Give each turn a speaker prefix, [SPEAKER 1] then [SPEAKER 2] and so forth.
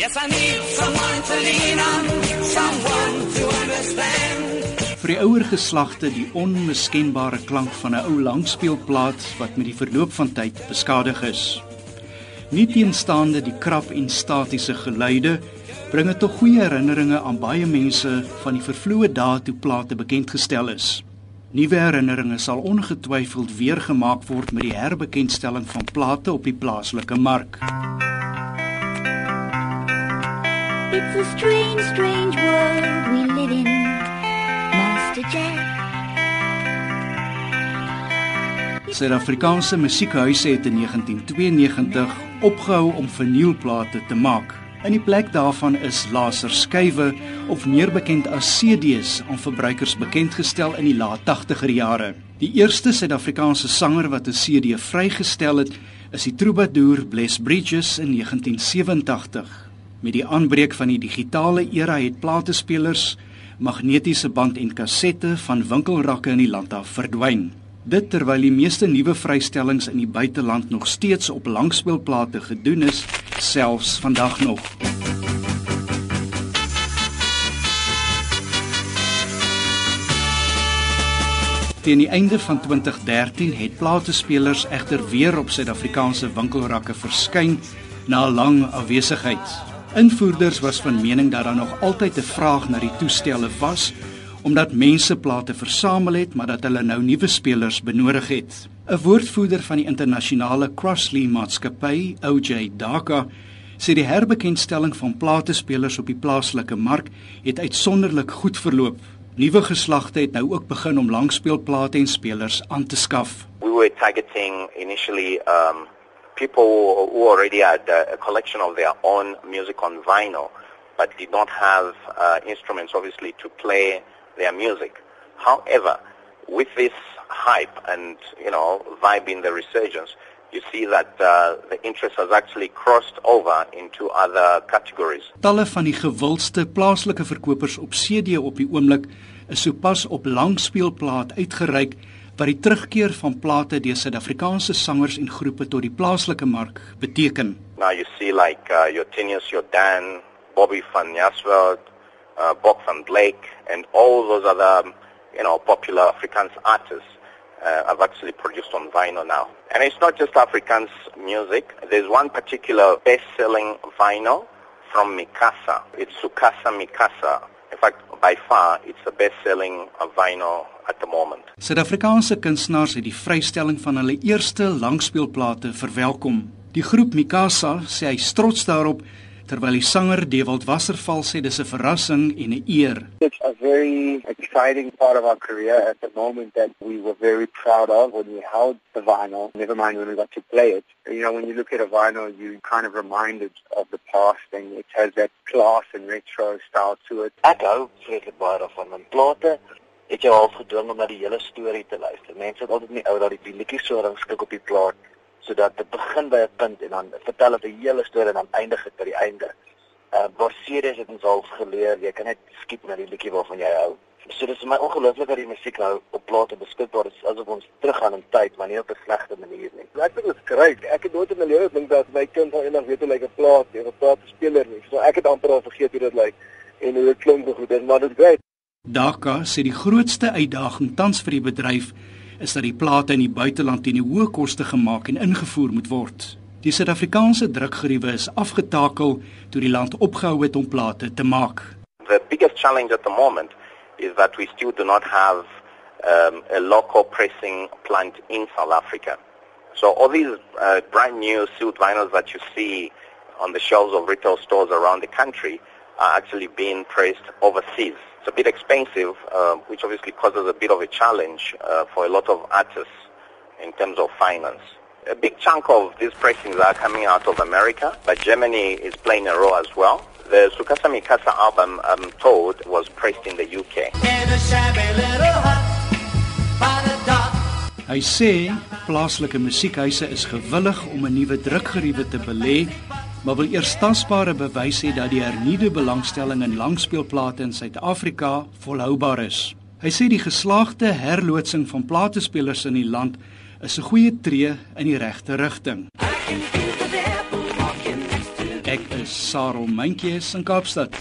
[SPEAKER 1] Yes, I need someone to lean on, someone to understand.
[SPEAKER 2] Vir die ouer geslagte die onmiskenbare klank van 'n ou langspeelplaat wat met die verloop van tyd beskadig is. Nie teenstaande die krap en statiese geluide bring dit tog goeie herinneringe aan baie mense van die vervloë dae toe plate bekend gestel is. Nuwe herinneringe sal ongetwyfeld weer gemaak word met die herbekendstelling van plate op die plaaslike mark.
[SPEAKER 3] It's a strange, strange world we live in, Master Jack.
[SPEAKER 2] Suid-Afrikaanse musiekhuise het in 1992 opgehou om vinylplate te maak. In die plek daarvan is laserskywe of meer bekend as CD's aan verbruikers bekend gestel in die laat 80er jare. Die eerste Suid-Afrikaanse sanger wat 'n CD vrygestel het, is die troubadour Bless Bridges in 1987. Met die aanbreek van die digitale era het platespelers, magnetiese band en kassette van winkelrakke in die land af verdwyn. Dit terwyl die meeste nuwe vrystellings in die buiteland nog steeds op langspeelplate gedoen is, selfs vandag nog. Teen die einde van 2013 het platespelers egter weer op Suid-Afrikaanse winkelrakke verskyn na 'n lang afwesigheid. Invoerders was van mening dat daar nog altyd 'n vraag na die toestelle was omdat mense plate versamel het, maar dat hulle nou nuwe spelers benodig het. 'n Woordvoerder van die internasionale Crossley Maatskappy, OJ Daka, sê die herbekendstelling van platespelers op die plaaslike mark het uitsonderlik goed verloop. Nuwe geslagte het nou ook begin om langspeelplate en spelers aan te skaf.
[SPEAKER 4] We were targeting initially um, people who already had a collection of their own music on vinyl, but did not have uh, instruments, obviously, to play their music. However, with this hype and you know vibe in the resurgence, you see that uh, the interest has actually crossed over into other categories.
[SPEAKER 2] Talle van die gewildste plaaslike verkopers op CD op die oomblik is sopas op langspeelplaat uitgereik wat die terugkeer van plate deur Suid-Afrikaanse sangers en groepe tot die plaaslike mark beteken.
[SPEAKER 4] Now you see like uh, your Tinius, your Dan, Bobby van Jaswald, uh, Bok van Blake and all those other you know popular Afrikaans artists uh, have actually produced on vinyl now. And it's not just Afrikaans music. There's one particular best-selling vinyl from Mikasa. It's Sukasa Mikasa. In fact, by far, it's the best-selling vinyl at the moment.
[SPEAKER 2] Suid-Afrikaanse kunstenaars het die vrystelling van hulle eerste langspeelplate verwelkom. Die groep Mikasa sê hy trots daarop terwyl die sanger Dewald Wasserval sê dis 'n verrassing en 'n eer.
[SPEAKER 5] It's a very exciting part of our career at the moment that we were very proud of when we held the vinyl, never mind when we got to play it. You know, when you look at a vinyl, you kind of reminded of the past and it has that class and retro style to it.
[SPEAKER 6] Ek hou vreeslik baie daarvan van plate. Het jou al gedwing om na die hele storie te luister. Mense het altyd nie ou dat die liedjies so ringstuk op die plaat sodat dit begin by 'n punt en dan vertel dit 'n hele storie en dan eindig dit by die einde. Uh Borseres het ons al geleer, jy kan net skiep na die liedjie waarvan jy hou. So dis vir my ongelooflik dat die musiek nou op plate beskikbaar is asof ons teruggaan in tyd, maar nie op 'n slegte manier nie.
[SPEAKER 5] Ek dink dit is great. Ek het nooit in my lewe gedink dat my kind sal eendag weet hoe lyk 'n plaat, of 'n plaatspeler nie. So ek het amper al vergeet hoe dit lyk en hoe dit klink goed. Maar dit is great.
[SPEAKER 2] Daka sê die grootste uitdaging tans vir die bedryf is dat die plate in die buiteland teen die hoë koste gemaak en ingevoer moet word. Die Suid-Afrikaanse drukgeriewe is afgetakel toe die land opgehou het om plate te maak.
[SPEAKER 4] The biggest challenge at the moment is that we still do not have um, a local pressing plant in South Africa. So all these uh, brand new sealed vinyls that you see on the shelves of retail stores around the country are actually being pressed overseas. It's a bit expensive, uh, which obviously causes a bit of a challenge uh, for a lot of artists in terms of finance. A big chunk of these pressings are coming out of America, but Germany is playing a role as well. The Sukasa Mikasa album, I'm told, was pressed in the UK.
[SPEAKER 2] Hy sê plaaslike musiekhuise is gewillig om 'n nuwe drukgeriewe te belê maar wil eers tastbare bewys hê dat die hernieude belangstelling in langspeelplate in Suid-Afrika volhoubaar is. Hy sê die geslaagde herloodsing van platespelers in die land is 'n goeie tree in die regte rigting. Ek is Sarel Mentjes in Kaapstad.